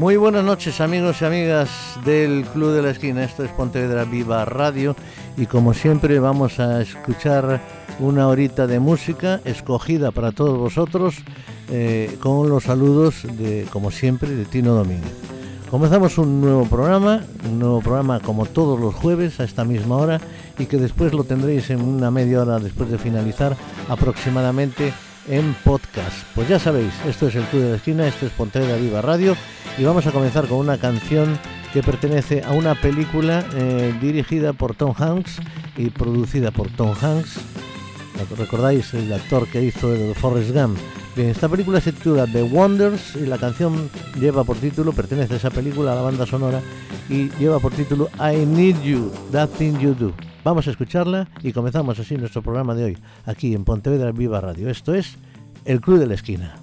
Muy buenas noches amigos y amigas del Club de la Esquina, esto es Pontevedra Viva Radio y como siempre vamos a escuchar una horita de música escogida para todos vosotros eh, con los saludos de, como siempre, de Tino Domínguez. Comenzamos un nuevo programa, un nuevo programa como todos los jueves a esta misma hora y que después lo tendréis en una media hora después de finalizar aproximadamente en podcast. Pues ya sabéis, esto es el Club de la Esquina, esto es Pontevedra Viva Radio y vamos a comenzar con una canción que pertenece a una película eh, dirigida por Tom Hanks y producida por Tom Hanks. ¿Recordáis el actor que hizo el Forrest Gump? Bien, esta película se titula The Wonders y la canción lleva por título, pertenece a esa película, a la banda sonora, y lleva por título I Need You, That Thing You Do. Vamos a escucharla y comenzamos así nuestro programa de hoy, aquí en Pontevedra Viva Radio. Esto es El Club de la Esquina.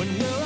When no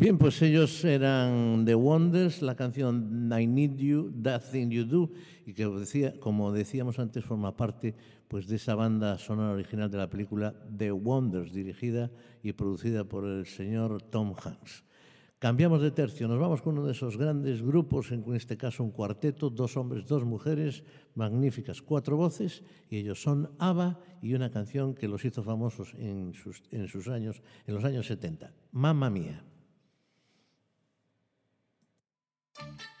Bien, pues ellos eran The Wonders, la canción I Need You, That Thing You Do, y que como decíamos antes, forma parte pues, de esa banda sonora original de la película The Wonders, dirigida y producida por el señor Tom Hanks. Cambiamos de tercio, nos vamos con uno de esos grandes grupos, en este caso un cuarteto, dos hombres, dos mujeres, magníficas, cuatro voces, y ellos son ABBA y una canción que los hizo famosos en sus, sus años, en los años 70, Mamma Mía. Thank you.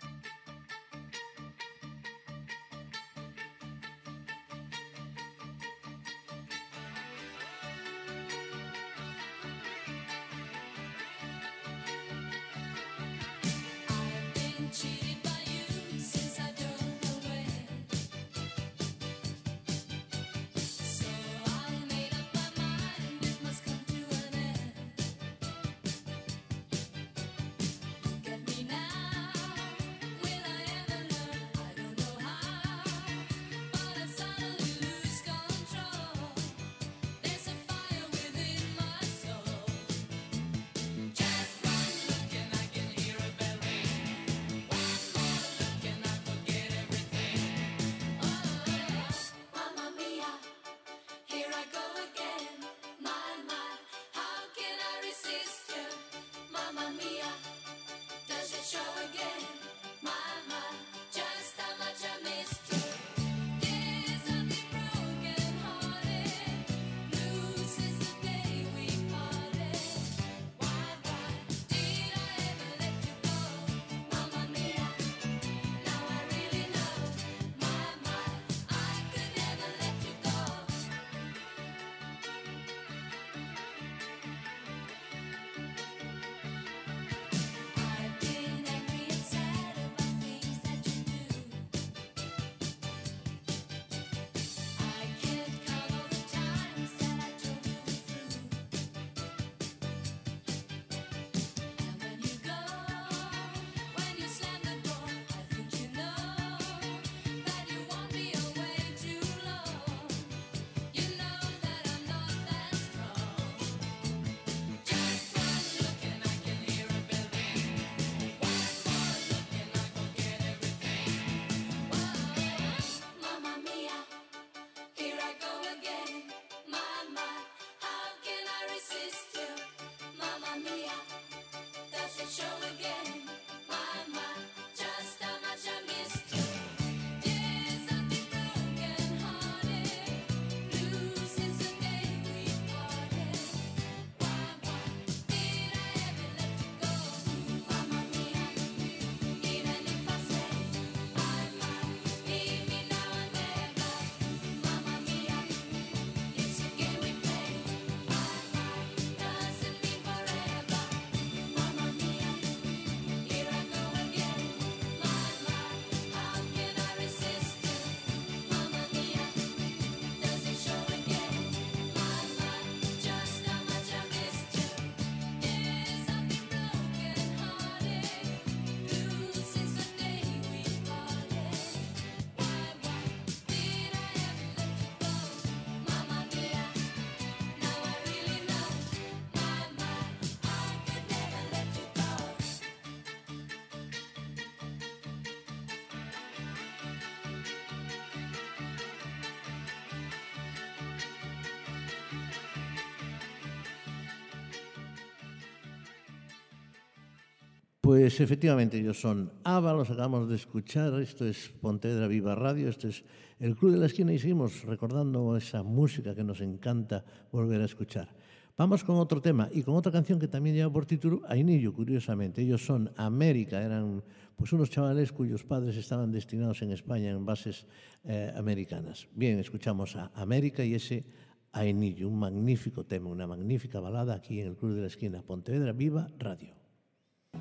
Pues efectivamente ellos son ABBA, los acabamos de escuchar, esto es Pontevedra Viva Radio, esto es el Club de la Esquina y seguimos recordando esa música que nos encanta volver a escuchar. Vamos con otro tema y con otra canción que también lleva por título Ainillo, curiosamente. Ellos son América, eran pues unos chavales cuyos padres estaban destinados en España en bases eh, americanas. Bien, escuchamos a América y ese Ainillo, un magnífico tema, una magnífica balada aquí en el Club de la Esquina, Pontevedra Viva Radio.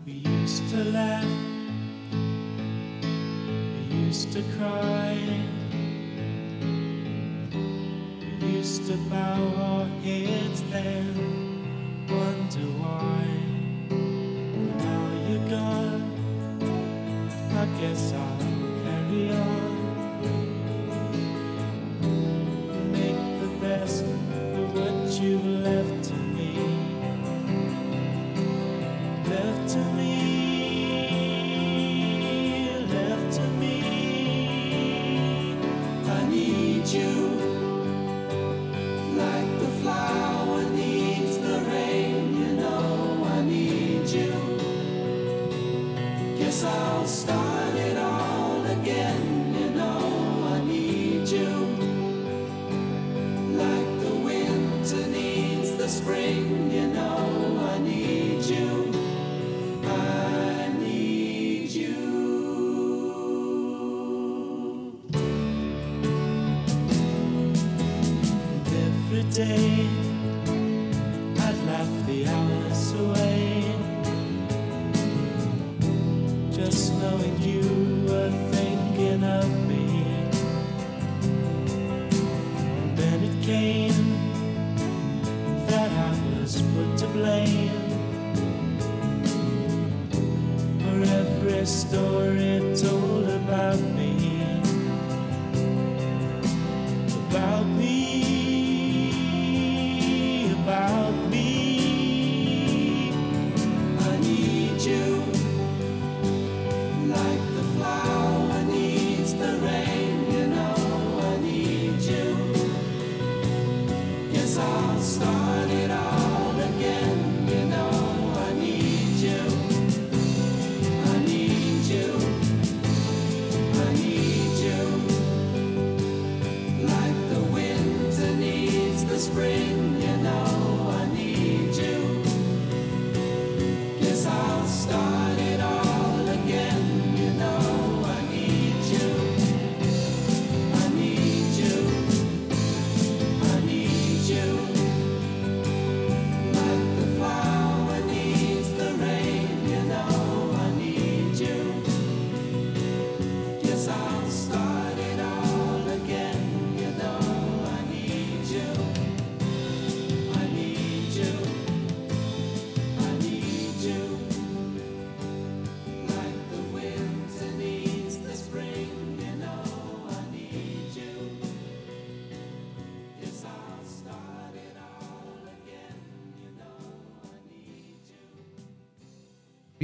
We used to laugh, we used to cry, we used to bow our heads then wonder why. Now you're gone, I guess I'll carry on. You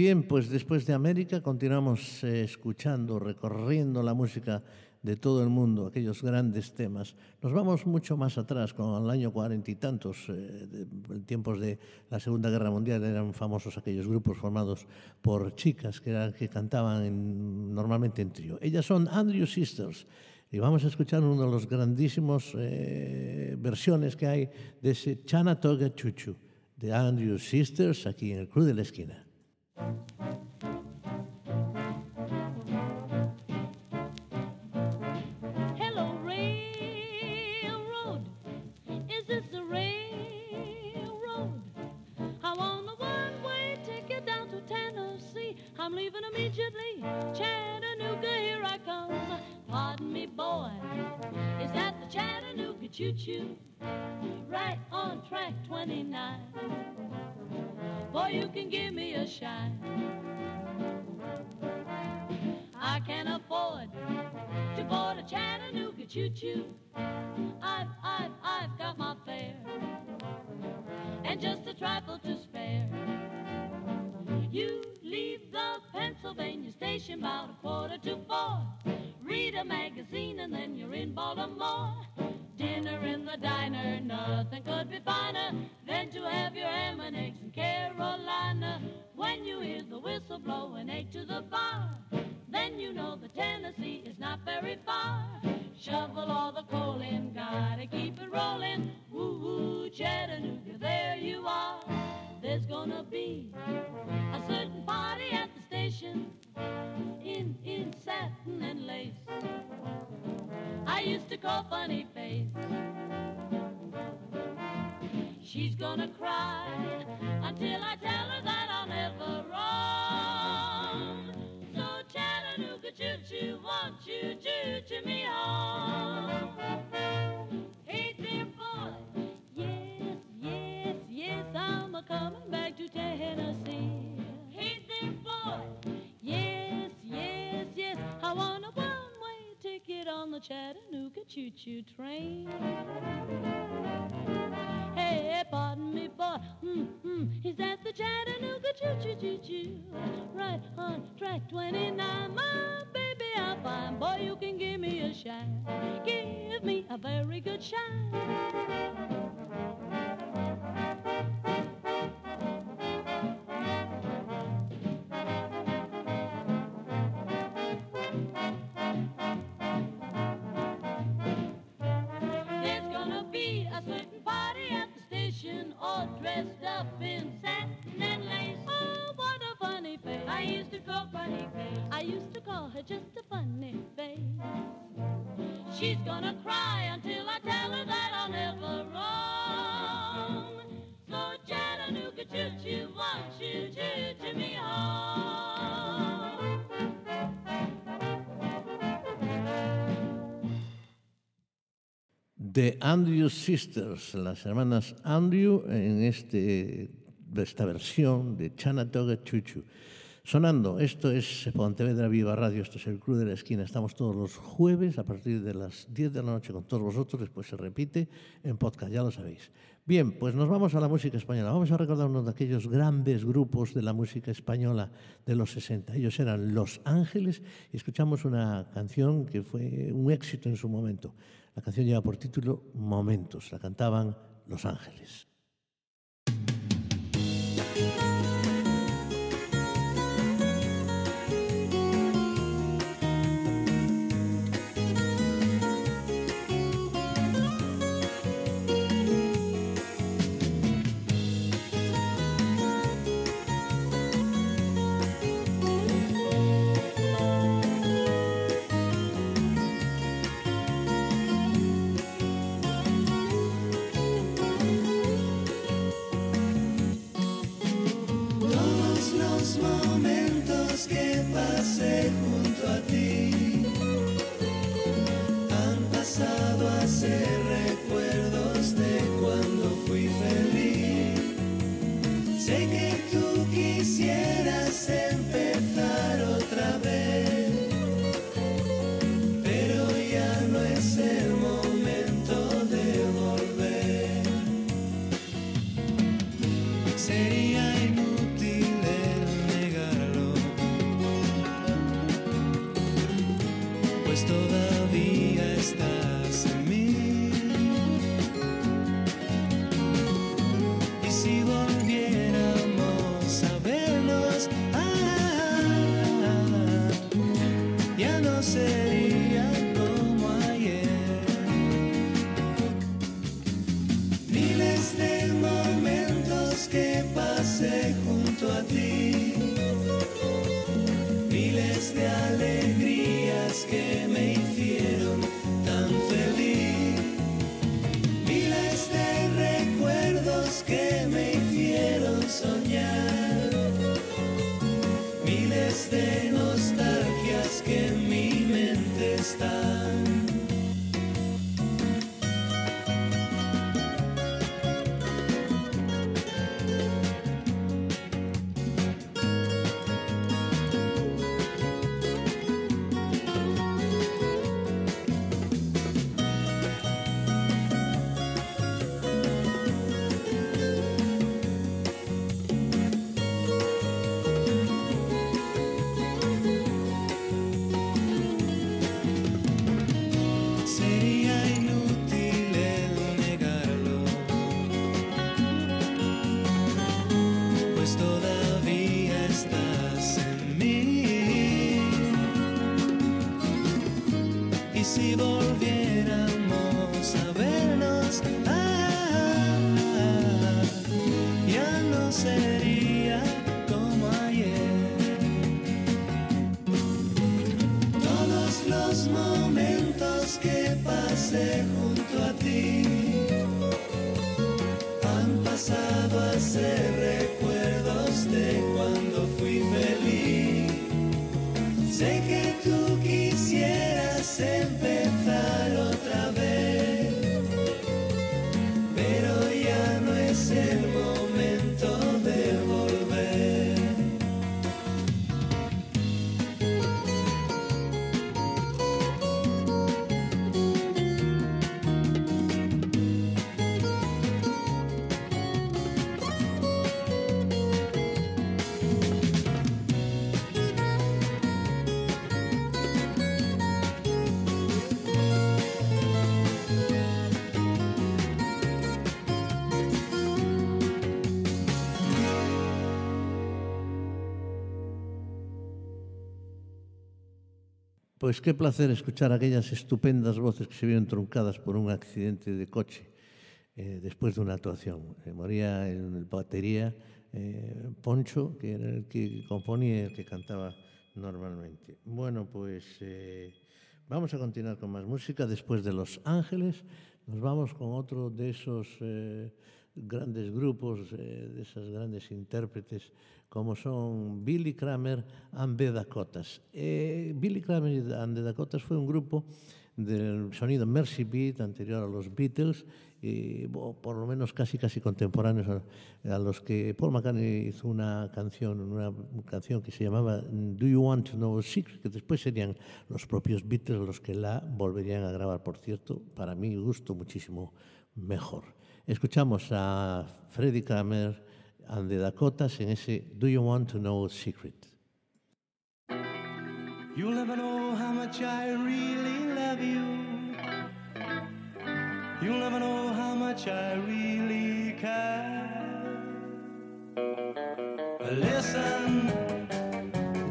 Bien, pues después de América continuamos eh, escuchando, recorriendo la música de todo el mundo, aquellos grandes temas. Nos vamos mucho más atrás, con el año cuarenta y tantos, eh, tiempos de la Segunda Guerra Mundial, eran famosos aquellos grupos formados por chicas que, cantaban en- normalmente en trío. Ellas son Andrew Sisters. Y vamos a escuchar uno de los grandísimos eh, versiones que hay de ese Chanatoga Chuchu de Andrew Sisters aquí en el Club de la Esquina. Choo-choo? Right on track 29. You can give me a shine. I can afford to board a Chattanooga choo-choo. I've, I've, I've got my fare and just a trifle to spare. You leave the Pennsylvania station about a quarter to four. Read a magazine and then you're in Baltimore. Diner, nothing could be finer than to have your ham and eggs in Carolina. When you hear the whistle blowing eight to the bar, then you know the Tennessee is not very far. Shovel all the coal in, gotta keep it rolling. Woo woo, Chattanooga, there you are. There's gonna be a certain party at the station in in satin and lace. I used to call funny face. She's gonna cry until I tell her that I'm never wrong. So Chattanooga choo choo, won't you choo choo me home? Hey there, Coming back to Tennessee. Hey there, boy. Yes, yes, yes, I want a one-way ticket on the Chattanooga choo-choo train. Hey, pardon me, boy. Hmm, hmm. Is that the Chattanooga choo choo choo choo? Right on track 29, my baby, I'm fine. Boy, you can give me a shine. Give me a very good shine. Just a funny face. She's gonna cry until I tell her that I'll never wrong. So Chattanooga choo choo, you choo choo me home? The Andrew Sisters, las hermanas Andrew en este, esta versión de Chanatoga Chuchu. Sonando, esto es Pontevedra Viva Radio, esto es el Club de la Esquina. Estamos todos los jueves a partir de las 10 de la noche con todos vosotros, después se repite en podcast, ya lo sabéis. Bien, pues nos vamos a la música española. Vamos a recordar uno de aquellos grandes grupos de la música española de los 60. Ellos eran Los Ángeles y escuchamos una canción que fue un éxito en su momento. La canción lleva por título Momentos. La cantaban Los Ángeles. Junto a ti han pasado a ser recuerdos de cuando fui feliz. Sé que tú quisieras empezar Pues qué placer escuchar aquellas estupendas voces que se vieron truncadas por un accidente de coche eh, después de una actuación. Eh, moría en el batería eh, Poncho, que era el que componía y el que cantaba normalmente. Bueno, pues eh, vamos a continuar con más música. Después de Los Ángeles, nos vamos con otro de esos grandes grupos, de esas grandes intérpretes, como son Billy Kramer and the Dakotas. Eh, Billy Kramer and the Dakotas fue un grupo del sonido Mercy Beat anterior a los Beatles y por lo menos casi casi contemporáneos a, a los que Paul McCartney hizo una canción una canción que se llamaba Do You Want to Know a Secret que después serían los propios Beatles los que la volverían a grabar por cierto para mi gusto muchísimo mejor escuchamos a Freddie Kramer and the Dakotas en ese Do You Want to Know a Secret You'll never know how much I really love you. You'll never know how much I really care. Listen,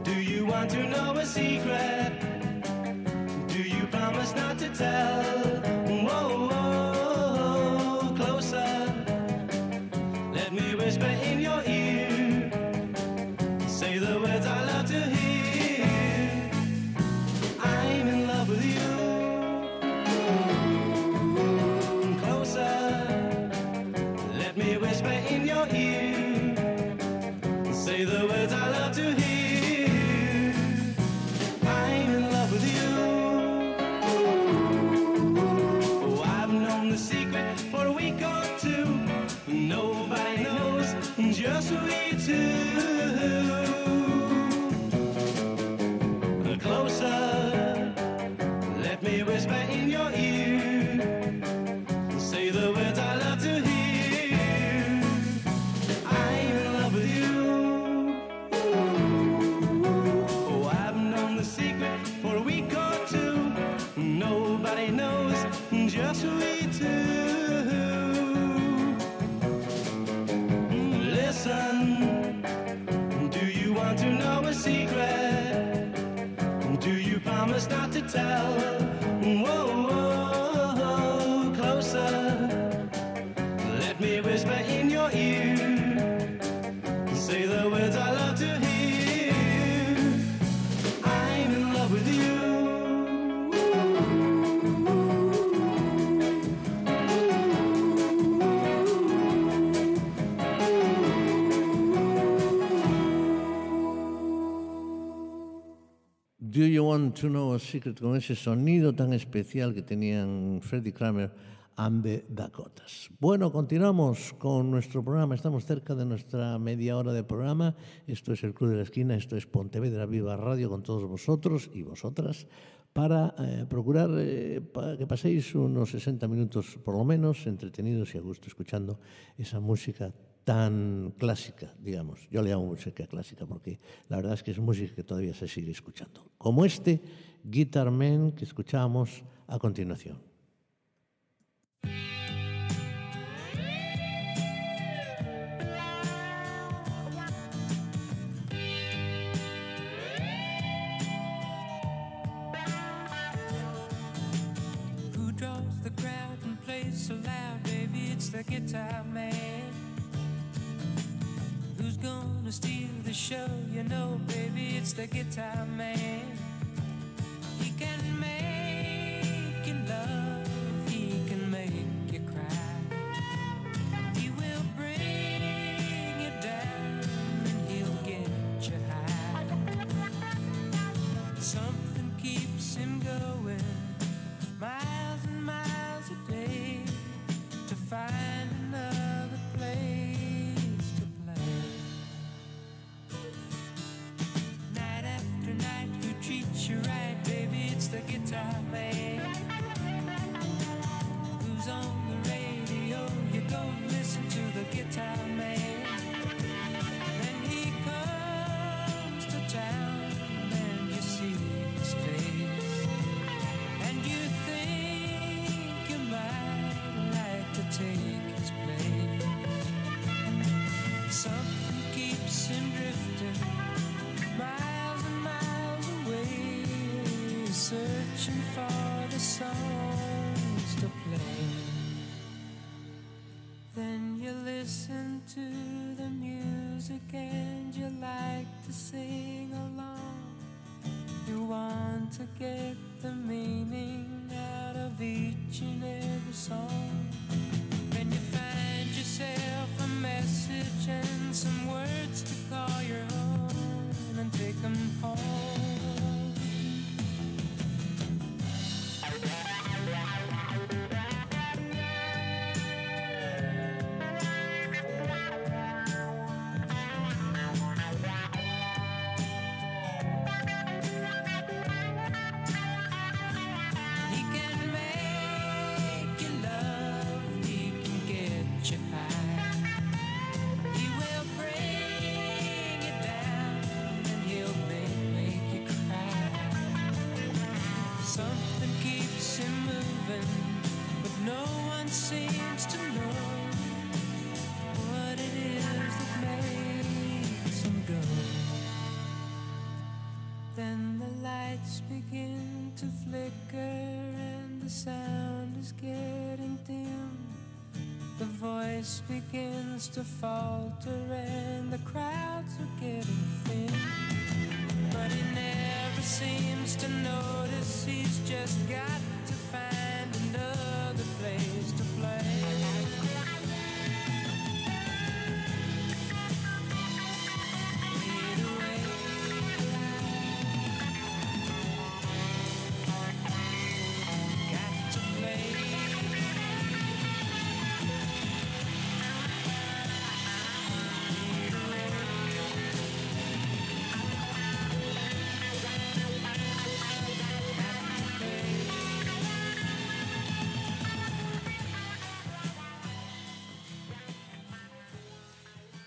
do you want to know a secret? Do you promise not to tell? Know a Secret con ese sonido tan especial que tenían Freddie Kramer and the Dakotas. Bueno, continuamos con nuestro programa. Estamos cerca de nuestra media hora de programa. Esto es el Club de la Esquina, esto es Pontevedra Viva Radio con todos vosotros y vosotras para eh, procurar eh, pa- que paséis unos 60 minutos por lo menos entretenidos y a gusto escuchando esa música tan clásica, digamos. Yo le llamo música clásica porque la verdad es que es música que todavía se sigue escuchando. Como este Guitar Man que escuchamos a continuación. so loud, baby, it's the guitar man. Gonna steal the show? You know, baby, it's the guitar man. He can make you love, get begins to falter and the crowds are getting thin. But he never seems to notice he's just got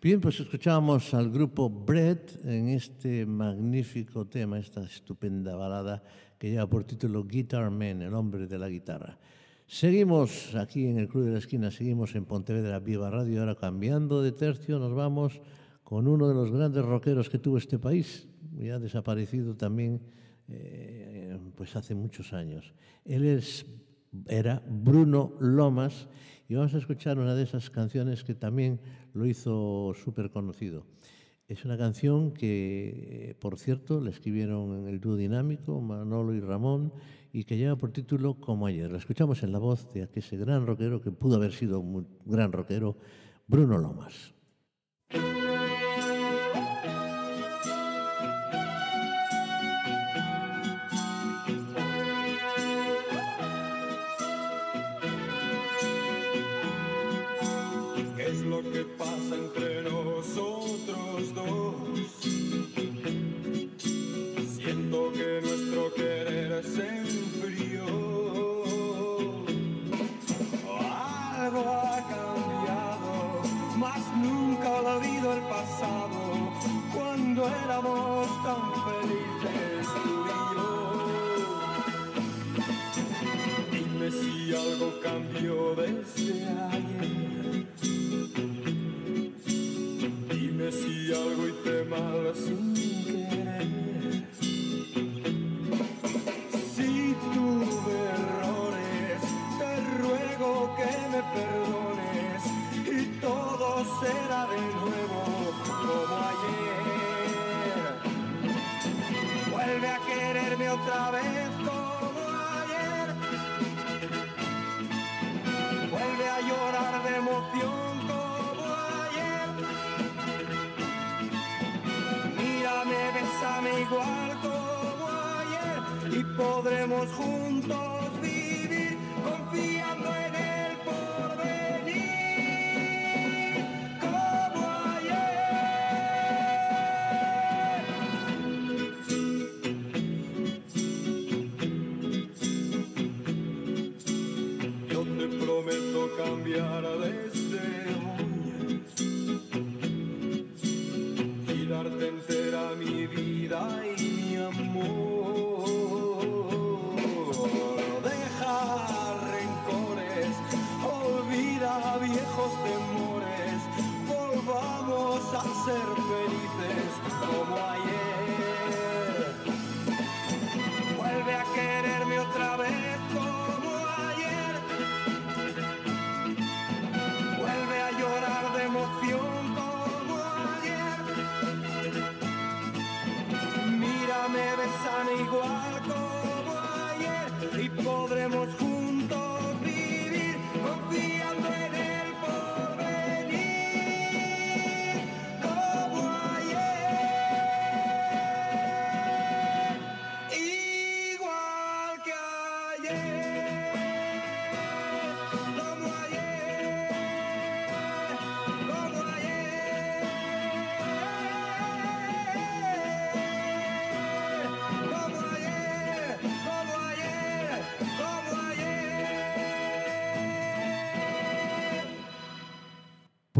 Bien, pues escuchamos al grupo Bread en este magnífico tema, esta estupenda balada que lleva por título Guitar Man, el hombre de la guitarra. Seguimos aquí en el Club de la Esquina, seguimos en Pontevedra Viva Radio, ahora cambiando de tercio nos vamos con uno de los grandes rockeros que tuvo este país, ya desaparecido también eh, pues hace muchos años. Él es, era Bruno Lomas y vamos a escuchar una de esas canciones que también lo hizo súper conocido. Es una canción que, por cierto, la escribieron en el dúo dinámico Manolo y Ramón y que lleva por título Como ayer. La escuchamos en la voz de ese gran rockero que pudo haber sido un gran rockero, Bruno Lomas. Algo cambió desde ayer. Emoción como ayer. Mírame, besame igual como ayer y podremos juntos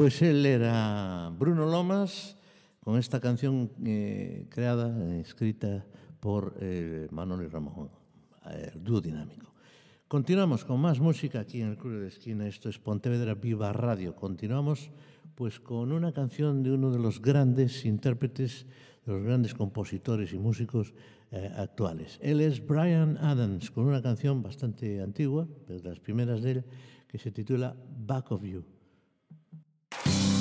Pois el era Bruno Lomas con esta canción eh, creada, escrita por eh, Manuel y Ramón, el dúo dinámico. Continuamos con más música aquí en el Club de Esquina. Esto es Pontevedra Viva Radio. Continuamos pues con una canción de uno de los grandes intérpretes, de los grandes compositores y músicos eh, actuales. Él es Brian Adams con una canción bastante antigua, pero de las primeras de él, que se titula Back of You. you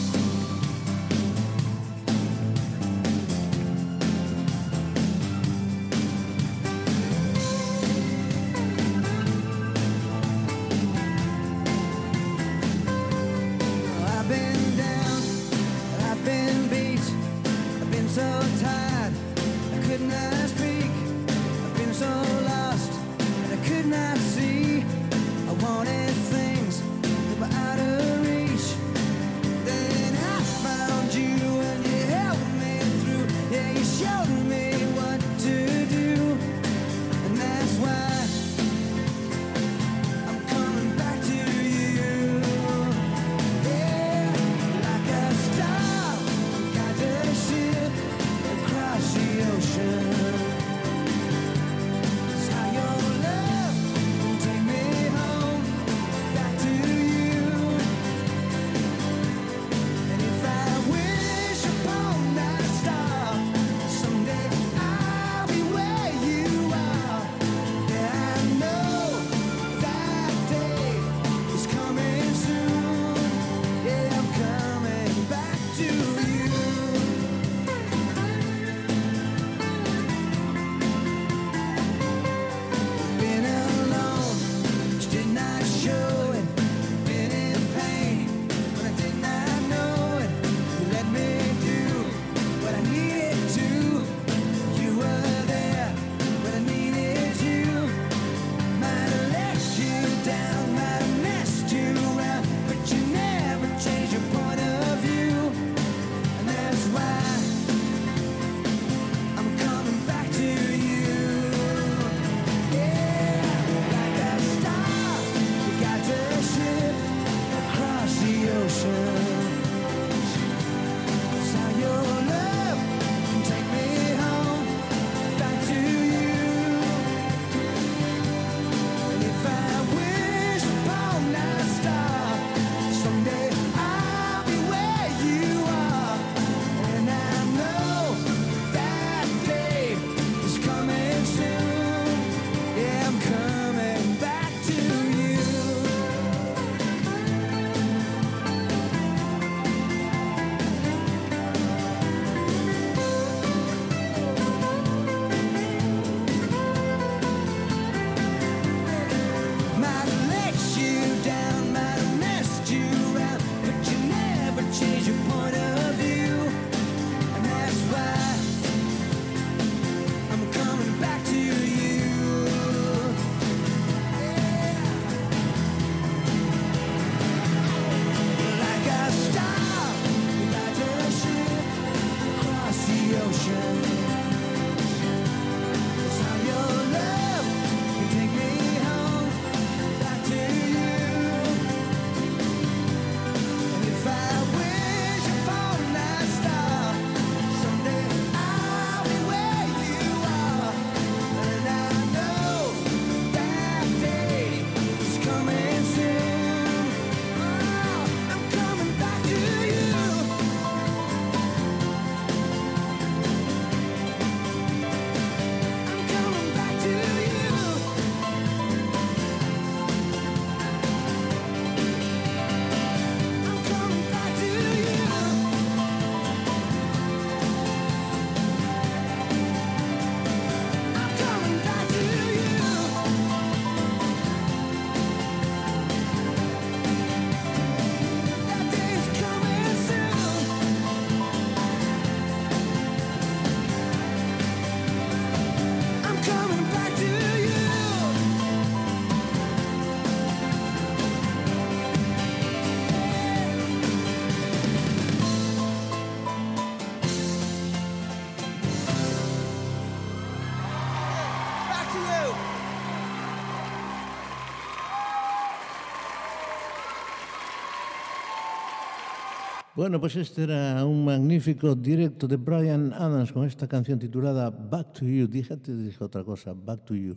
Bueno, pues este era un magnífico directo de Brian Adams con esta canción titulada Back to You. Dije otra cosa, Back to You.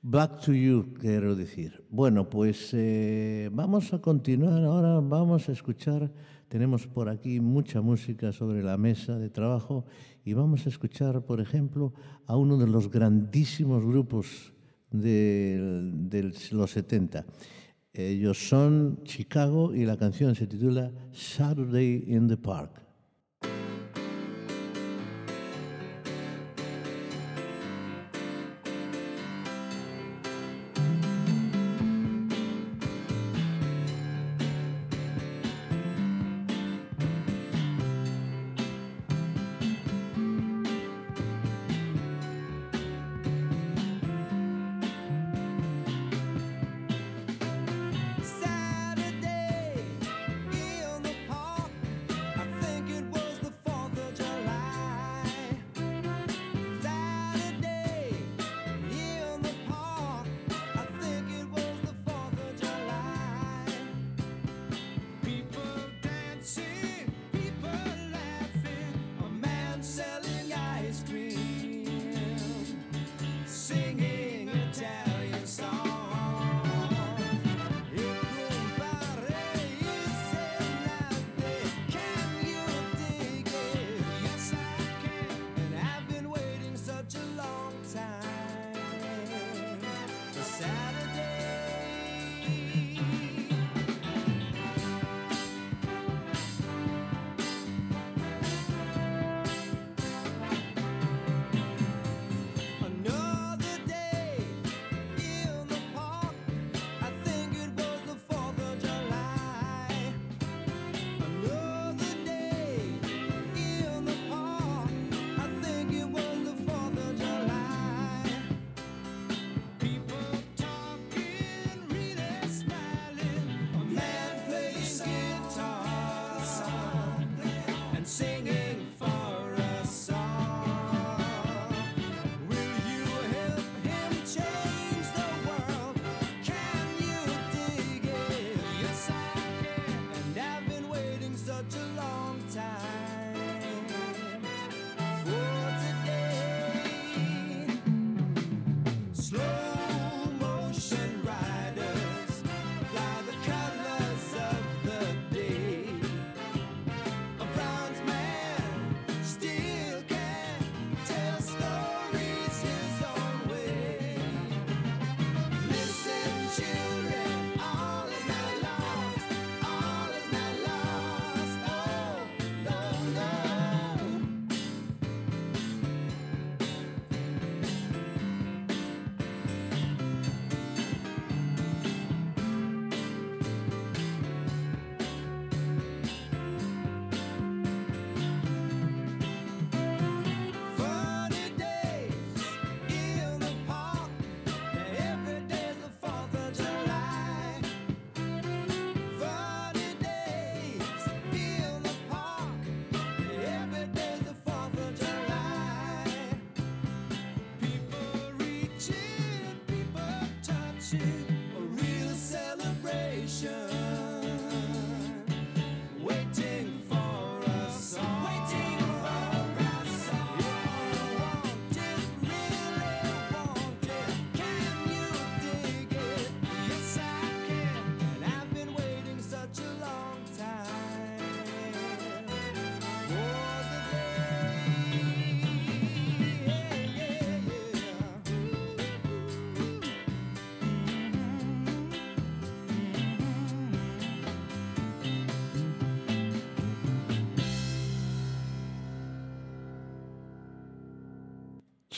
Back to You, quiero decir. Bueno, pues eh, vamos a continuar ahora, vamos a escuchar, tenemos por aquí mucha música sobre la mesa de trabajo y vamos a escuchar, por ejemplo, a uno de los grandísimos grupos de, de los 70. Ellos son Chicago y la canción se titula Saturday in the Park.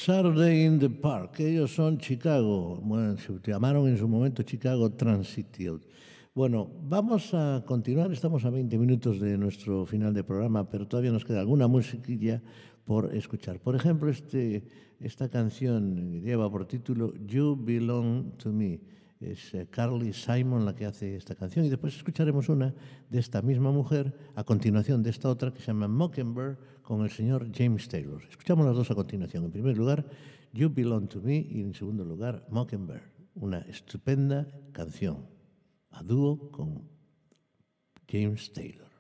Saturday in the Park, ellos son Chicago, bueno, se llamaron en su momento Chicago Transit. Bueno, vamos a continuar, estamos a 20 minutos de nuestro final de programa, pero todavía nos queda alguna musiquilla por escuchar. Por ejemplo, este, esta canción lleva por título You Belong to Me. Es eh, Carly Simon la que hace esta canción y después escucharemos una de esta misma mujer a continuación de esta otra que se llama Mockingbird con el señor James Taylor. Escuchamos las dos a continuación. En primer lugar, You Belong to Me y en segundo lugar Mockingbird, una estupenda canción a dúo con James Taylor.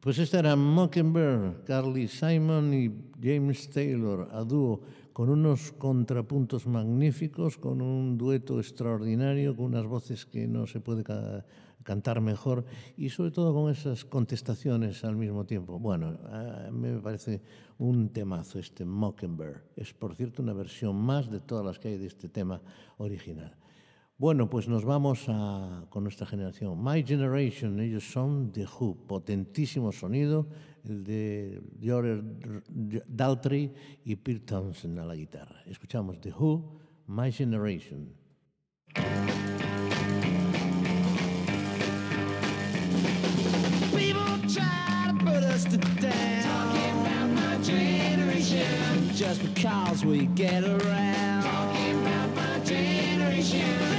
Pues esta era Mockingbird, Carly Simon y James Taylor a dúo, con unos contrapuntos magníficos, con un dueto extraordinario, con unas voces que no se puede ca cantar mejor y sobre todo con esas contestaciones al mismo tiempo. Bueno, a mí me parece un temazo este Mockingbird. Es, por cierto, una versión más de todas las que hay de este tema original. Bueno, pues nos vamos a- con nuestra generación. My Generation, ellos son The Who, potentísimo sonido, el de George Daltrey y Pete Townsend a la guitarra. Escuchamos The Who, My Generation. Just because we get around. My generation.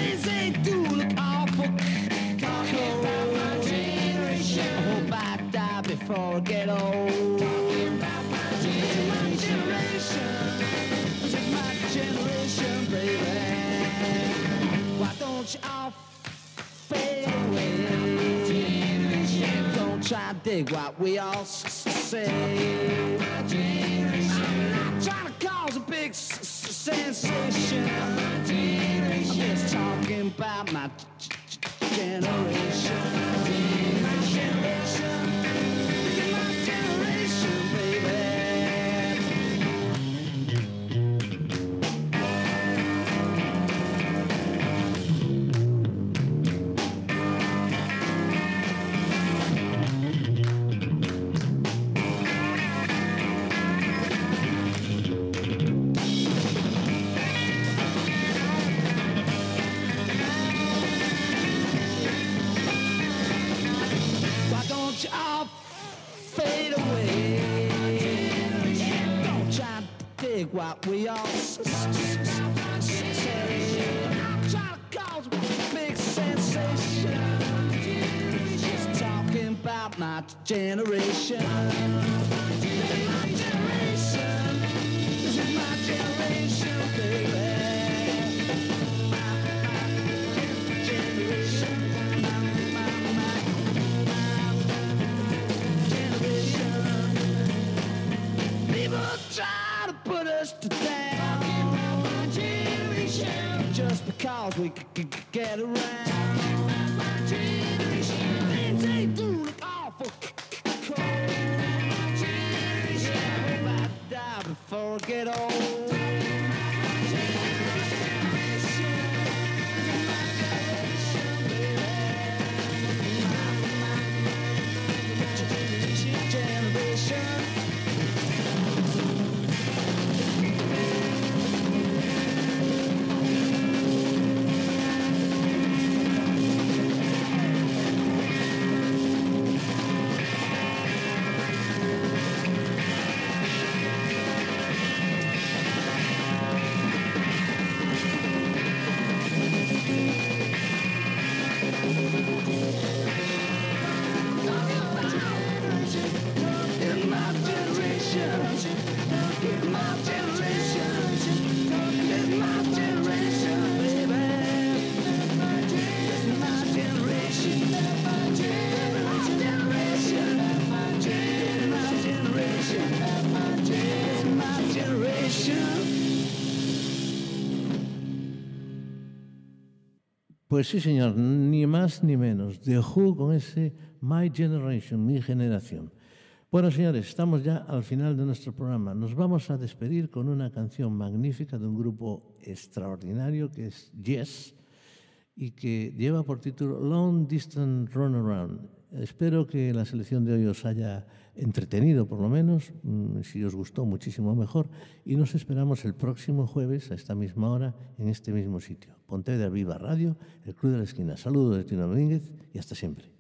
Die before I get old. Talking about my generation. This my generation, baby. Why don't you all fade away? Don't try to dig what we all say. I'm not trying to cause a big sensation. I'm just talking about My generation. We all I'm to cause a big sensation. Just talking about my generation. Pues sí, señor, ni más ni menos. The Who con ese My Generation, mi generación. Bueno, señores, estamos ya al final de nuestro programa. Nos vamos a despedir con una canción magnífica de un grupo extraordinario que es Yes y que lleva por título Long Distance Runaround. Espero que la selección de hoy os haya entretenido, por lo menos, mm, si os gustó muchísimo mejor, y nos esperamos el próximo jueves a esta misma hora en este mismo sitio. Pontevedra Viva Radio, el Club de la Esquina. Saludos de Tino Domínguez y hasta siempre.